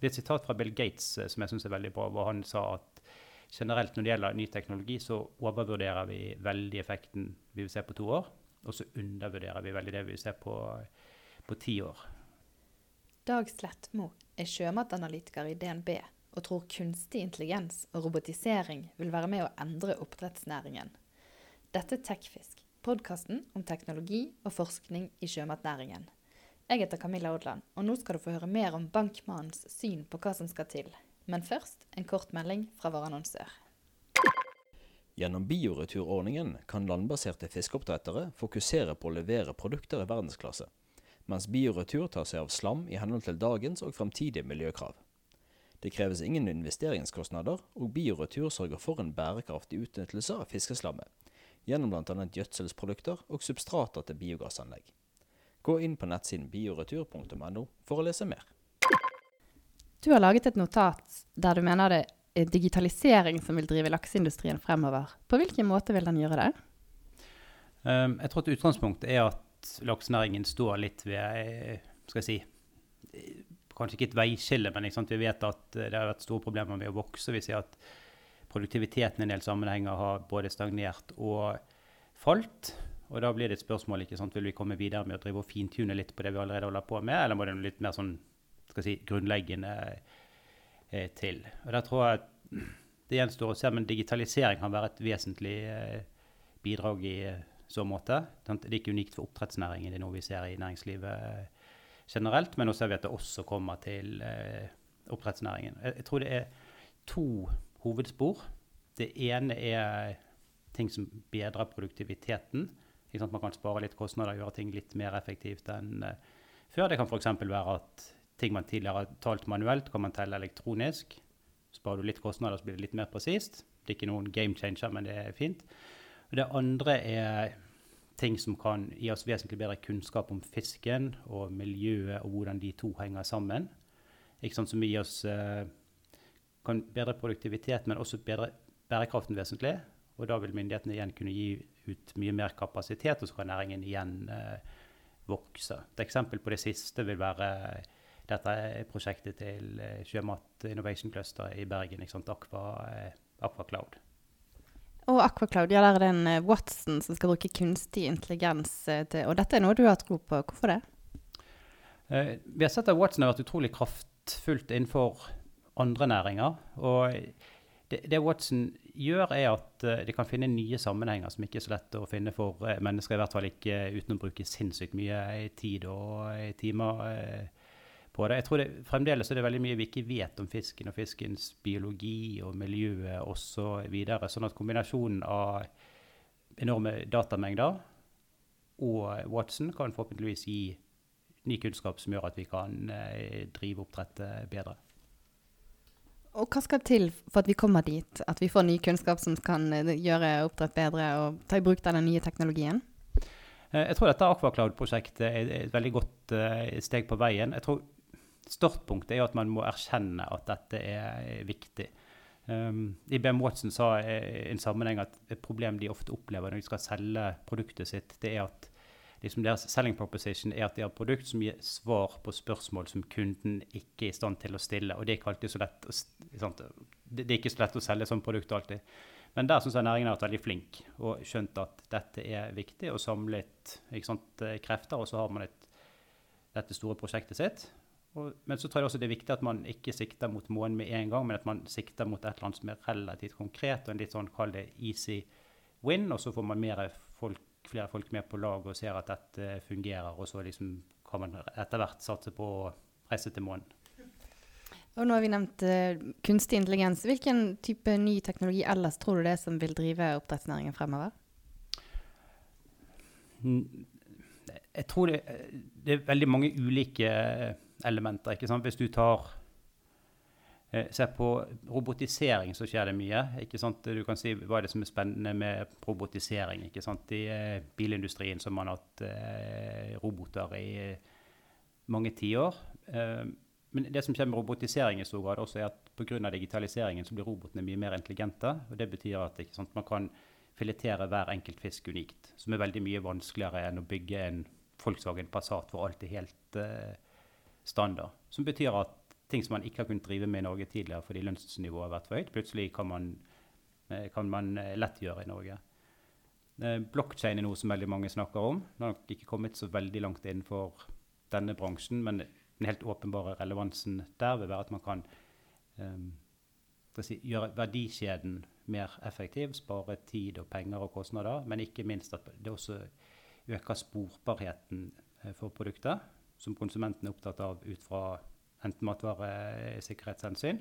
det er et sitat fra Bill Gates eh, som jeg syns er veldig bra, hvor han sa at generelt når det gjelder ny teknologi, så overvurderer vi veldig effekten vi vil se på to år, og så undervurderer vi veldig det vi vil se på, på ti år. Dag Slettmo er sjømatanalytiker i DNB og tror kunstig intelligens og robotisering vil være med å endre oppdrettsnæringen. Dette er Tekfisk, podkasten om teknologi og forskning i sjømatnæringen. Jeg heter Camilla Odland, og nå skal du få høre mer om bankmannens syn på hva som skal til. Men først en kort melding fra vår annonsør. Gjennom bioreturordningen kan landbaserte fiskeoppdrettere fokusere på å levere produkter i verdensklasse, mens bioretur tar seg av slam i henhold til dagens og fremtidige miljøkrav. Det kreves ingen investeringskostnader, og bioretur sørger for en bærekraftig utnyttelse av fiskeslammet, gjennom bl.a. gjødselsprodukter og substrater til biogassanlegg. Gå inn på nettsiden bioretur.no for å lese mer. Du har laget et notat der du mener det er digitalisering som vil drive lakseindustrien fremover. På hvilken måte vil den gjøre det? Um, jeg tror at utgangspunktet er at laksenæringen står litt ved skal jeg si, Kanskje ikke et veiskille, men vi vet at det har vært store problemer med å vokse. Vi ser at produktiviteten i en del sammenhenger har både stagnert og falt. Og da blir det et spørsmål ikke sant? vil vi komme videre med å drive og fintune litt på det vi allerede holder på med, eller må det litt mer sånn skal si, grunnleggende eh, til. Og der tror jeg at det gjenstår å se, men digitalisering kan være et vesentlig eh, bidrag i eh, så måte. Det er ikke unikt for oppdrettsnæringen, det er noe vi ser i næringslivet eh, generelt, men nå ser vi at det også kommer til eh, oppdrettsnæringen. Jeg, jeg tror det er to hovedspor. Det ene er ting som bedrer produktiviteten. Man kan spare litt kostnader og gjøre ting litt mer effektivt enn uh, før. Det kan f.eks. være at ting man tidligere har talt manuelt, kan man telle elektronisk. Sparer du litt kostnader, så blir det litt mer presist. Det er ikke noen game changer, men det er fint. Det andre er ting som kan gi oss vesentlig bedre kunnskap om fisken og miljøet og hvordan de to henger sammen. Ikke sant, Som gir oss uh, kan bedre produktivitet, men også bedre bærekraften vesentlig. Og da vil myndighetene igjen kunne gi ut mye mer kapasitet, og så kan næringen igjen eh, vokse. Et eksempel på det siste vil være dette prosjektet til eh, Sjømat Innovation Cluster i Bergen, Aqua, eh, Aqua Cloud. Og Aqua Cloud, ja, der er det en eh, Watson som skal bruke kunstig intelligens eh, til Og dette er noe du har tro på. Hvorfor det? Eh, vi har sett at Watson har vært utrolig kraftfullt innenfor andre næringer. Og det, det, Watson gjør, er at uh, de kan finne nye sammenhenger som ikke er så lett å finne for uh, mennesker, i hvert fall ikke uten å bruke sinnssykt mye tid og timer på det. Jeg tror det, Fremdeles er det veldig mye vi ikke vet om fisken og fiskens biologi og miljøet osv. Så sånn at kombinasjonen av enorme datamengder og Watson kan forhåpentligvis gi ny kunnskap som gjør at vi kan drive oppdrettet bedre. Og hva skal til for at vi kommer dit? At vi får ny kunnskap som kan eh, gjøre oppdrett bedre og ta i bruk den nye teknologien? Eh, jeg tror dette Aquacloud-prosjektet er et veldig godt uh, steg på veien. Jeg tror Startpunktet er at man må erkjenne at dette er viktig. Um, IBM Watson sa i en sammenheng at et problem de ofte opplever når de skal selge produktet sitt, det er at liksom deres selling proposition er at de har et produkt som gir svar på spørsmål som kunden ikke er i stand til å stille. Og det er ikke alltid så lett å, sant? Det er ikke så lett å selge sånn produkt alltid. Men der syns jeg næringen har vært veldig flink og skjønt at dette er viktig, og samlet sant, eh, krefter. Og så har man et, dette store prosjektet sitt. Og, men så tror jeg også det er viktig at man ikke sikter mot månen med en gang, men at man sikter mot et eller annet som er relativt konkret, og en litt sånn, kall det easy win, og så får man mer folk flere folk med på laget og ser at dette fungerer, og så liksom kan man etter hvert satse på å reise til månen. Og nå har vi nevnt uh, kunstig intelligens. Hvilken type ny teknologi ellers tror du det er som vil drive oppdrettsnæringen fremover? Jeg tror det, det er veldig mange ulike elementer. ikke sant? Hvis du tar Eh, se på robotisering, så skjer det mye. ikke sant? Du kan si hva er det som er spennende med robotisering. ikke sant? I eh, bilindustrien som man har hatt eh, roboter i eh, mange tiår. Eh, men det som skjer med robotisering i stor grad også er at pga. digitaliseringen så blir robotene mye mer intelligente. og Det betyr at sant, man kan filetere hver enkelt fisk unikt. Som er veldig mye vanskeligere enn å bygge en Volkswagen Passat hvor alt er helt eh, standard. Som betyr at ting som man ikke har kunnet drive med i Norge tidligere fordi lønnsnivået har vært for høyt, plutselig kan man, eh, kan man eh, lett gjøre i Norge. Eh, blockchain er noe som veldig mange snakker om. Det har nok ikke kommet så veldig langt innenfor denne bransjen, men den helt åpenbare relevansen der vil være at man kan um, gjøre verdikjeden mer effektiv, spare tid og penger og kostnader, men ikke minst at det også øker sporbarheten for produktet, som konsumenten er opptatt av ut fra enten matvaresikkerhetshensyn,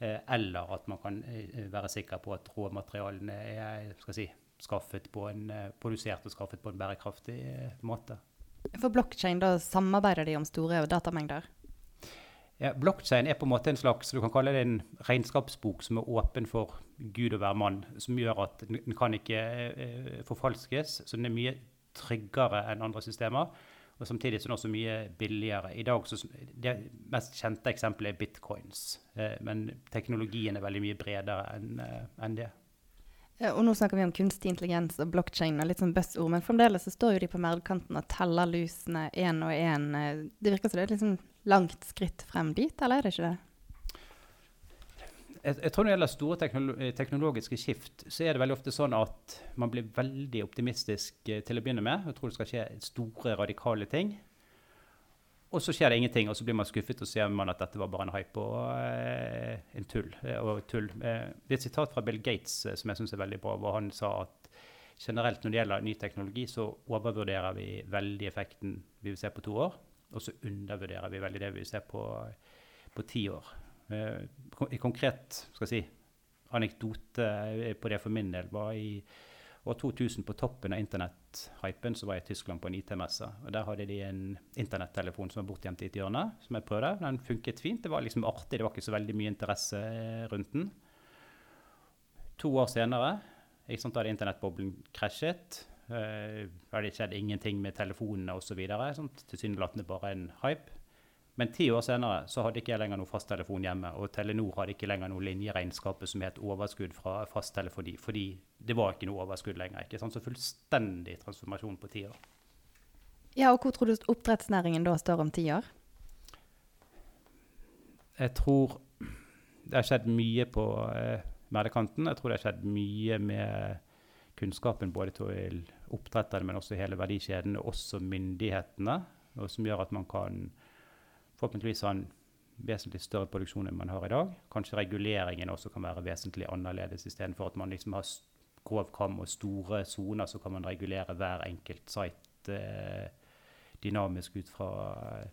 eh, eller at man kan eh, være sikker på at råmaterialene er si, skaffet på en, eh, produsert og skaffet på en bærekraftig måte. For blokkjein, da samarbeider de om store datamengder? Ja, Blokkjein er på en måte en slags du kan kalle det en regnskapsbok som er åpen for Gud og hver mann, som gjør at den kan ikke eh, forfalskes. Så den er mye tryggere enn andre systemer. Og samtidig så er den også mye billigere. I dag så, Det mest kjente eksempelet er bitcoins. Eh, men teknologien er veldig mye bredere enn eh, en det. Og nå snakker vi om kunstig intelligens og blokkjede litt sånn buzzord, men fremdeles så står jo de på merdkanten og teller lusene én og én. Det virker som det er et liksom langt skritt frem dit, eller er det ikke det? Jeg, jeg, tror Når det gjelder store teknolo teknologiske skift, så er det veldig ofte sånn at man blir veldig optimistisk eh, til å begynne med. Jeg tror det skal skje store, radikale ting. Og så skjer det ingenting, og så blir man skuffet og ser man at dette var bare en hype og eh, en tull. Eh, og tull. Eh, det er et sitat fra Bill Gates eh, som jeg syns er veldig bra, hvor han sa at generelt når det gjelder ny teknologi, så overvurderer vi veldig effekten vi vil se på to år. Og så undervurderer vi veldig det vi vil se på, på ti år. Eh, I konkret skal jeg si, anekdote på det for min del var i år 2000 på toppen av internetthypen så var jeg i Tyskland på en IT-messe. og Der hadde de en internettelefon som var bortgjemt i et hjørne, som jeg prøvde. Den funket fint. Det var liksom artig, det var ikke så veldig mye interesse rundt den. To år senere ikke sant, hadde internettboblen krasjet. Uh, det skjedd ingenting med telefonene osv. Tilsynelatende bare en hype. Men ti år senere så hadde ikke jeg lenger noe fasttelefon hjemme. Og Telenor hadde ikke lenger noe linjeregnskapet som het overskudd fra fasttelefoni. Fordi det var ikke noe overskudd lenger. ikke sant? Så fullstendig transformasjon på ti år. Ja, og hvor tror du oppdrettsnæringen da står om ti år? Jeg tror det har skjedd mye på eh, merdekanten. Jeg tror det har skjedd mye med kunnskapen både til oppdretterne, men også hele verdikjeden, og også myndighetene, og som gjør at man kan forhåpentligvis ha en vesentlig større produksjon enn man har i dag. Kanskje reguleringen også kan være vesentlig annerledes istedenfor at man liksom har grov kam og store soner, så kan man regulere hver enkelt site eh, dynamisk ut fra eh,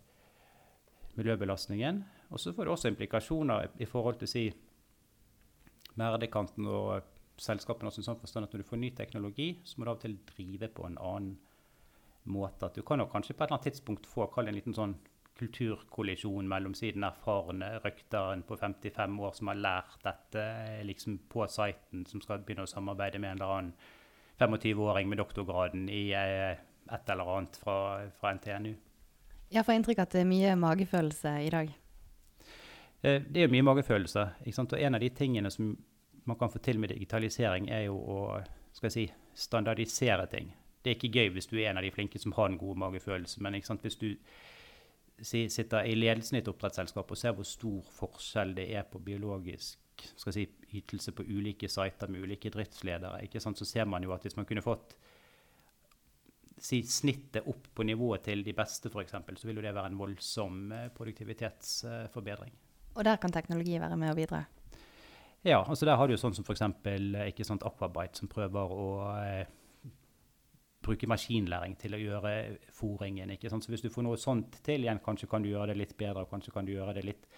miljøbelastningen. Og så får det også implikasjoner i forhold til si merdekanten og selskapene også sånn forstand at når du får ny teknologi, så må du av og til drive på en annen måte. At du kan jo kanskje på et eller annet tidspunkt få kall en liten sånn kulturkollisjon mellom siden erfarne røkteren på 55 år som har lært dette liksom på siten, som skal begynne å samarbeide med en eller annen 25-åring med doktorgraden i eh, et eller annet fra, fra NTNU. Jeg får inntrykk av at det er mye magefølelse i dag. Eh, det er mye magefølelse. Og en av de tingene som man kan få til med digitalisering, er jo å skal jeg si, standardisere ting. Det er ikke gøy hvis du er en av de flinke som har en god magefølelse, men hvis du si, sitter i ledelsen i et oppdrettsselskap og ser hvor stor forskjell det er på biologisk si, ytelse på ulike sider med ulike driftsledere, så ser man jo at hvis man kunne fått si, snittet opp på nivået til de beste, f.eks., så vil jo det være en voldsom eh, produktivitetsforbedring. Og der kan teknologi være med å bidra? Ja, altså der har du jo sånn som f.eks. Aquabite, som prøver å eh, bruke maskinlæring til å gjøre fòringen. ikke sant? Så hvis du får noe sånt til igjen, kanskje kan du gjøre det litt bedre, kanskje kan du gjøre det litt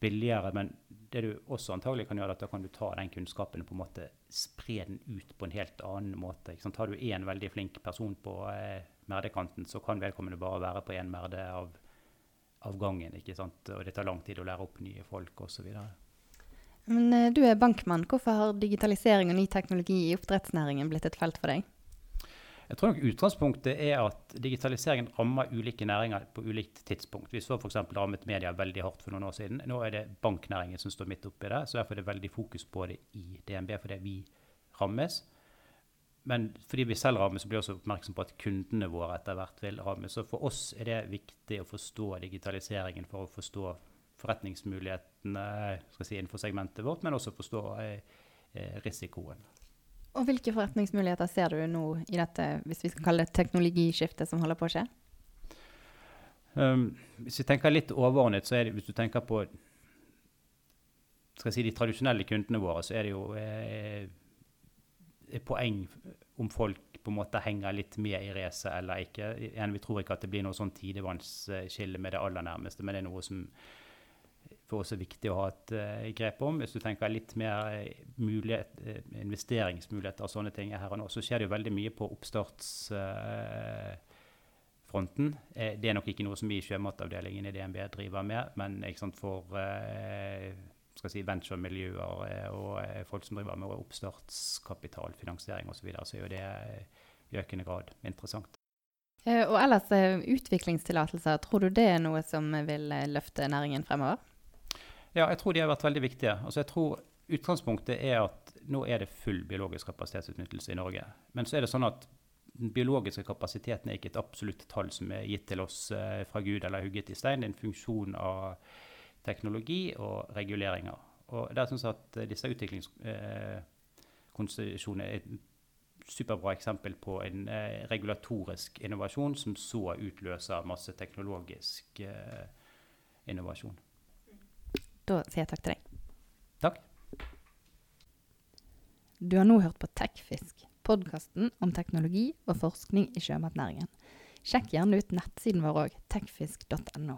billigere. Men det du også antagelig kan gjøre, er at da kan du ta den kunnskapen og på en måte spre den ut på en helt annen måte. ikke sant? Har du én veldig flink person på eh, merdekanten, så kan vedkommende bare være på én merde av, av gangen. ikke sant? Og det tar lang tid å lære opp nye folk osv. Men eh, du er bankmann. Hvorfor har digitalisering og ny teknologi i oppdrettsnæringen blitt et felt for deg? Jeg tror nok utgangspunktet er at digitaliseringen rammer ulike næringer på ulikt tidspunkt. Vi så f.eks. rammet media veldig hardt for noen år siden. Nå er det banknæringen som står midt oppi det. så Derfor er det veldig fokus på det i DNB, fordi vi rammes. Men fordi vi selv rammes, blir vi også oppmerksom på at kundene våre etter hvert vil rammes. Så for oss er det viktig å forstå digitaliseringen for å forstå forretningsmulighetene si, innenfor segmentet vårt, men også forstå eh, eh, risikoen. Og hvilke forretningsmuligheter ser du nå i dette, hvis vi skal kalle det teknologiskiftet som holder på å skje? Um, hvis vi tenker litt overordnet, så er det, hvis du tenker på skal jeg si, de tradisjonelle kundene våre, så er det jo eh, et poeng om folk på en måte henger litt med i racet eller ikke. Vi tror ikke at det blir noe sånn tidevannsskille med det aller nærmeste, men det er noe som for oss er viktig å ha et uh, grep om. Hvis du tenker litt mer mulighet, uh, investeringsmuligheter og sånne ting her og nå, så skjer det jo veldig mye på oppstartsfronten. Uh. Eh, det er nok ikke noe som vi i sjømatavdelingen i DNB driver med, men sant, for skal si, venturemiljøer eh, og folk som driver med oppstartskapital, finansiering osv., så, videre, så er jo det i økende grad interessant. Og ellers utviklingstillatelser, tror du det er noe som vil løfte næringen fremover? Ja, jeg tror de har vært veldig viktige. Altså, jeg tror Utgangspunktet er at nå er det full biologisk kapasitetsutnyttelse i Norge. Men så er det sånn at den biologiske kapasiteten er ikke et absolutt tall som er gitt til oss eh, fra Gud eller hugget i stein. Det er en funksjon av teknologi og reguleringer. Og der syns jeg at eh, disse utviklingskonsesjonene eh, er et superbra eksempel på en regulatorisk innovasjon som så utløser masse teknologisk innovasjon. Da sier jeg takk til deg. Takk. Du har nå hørt på Tekfisk podkasten om teknologi og forskning i sjømatnæringen. Sjekk gjerne ut nettsiden vår òg, tekfisk.no.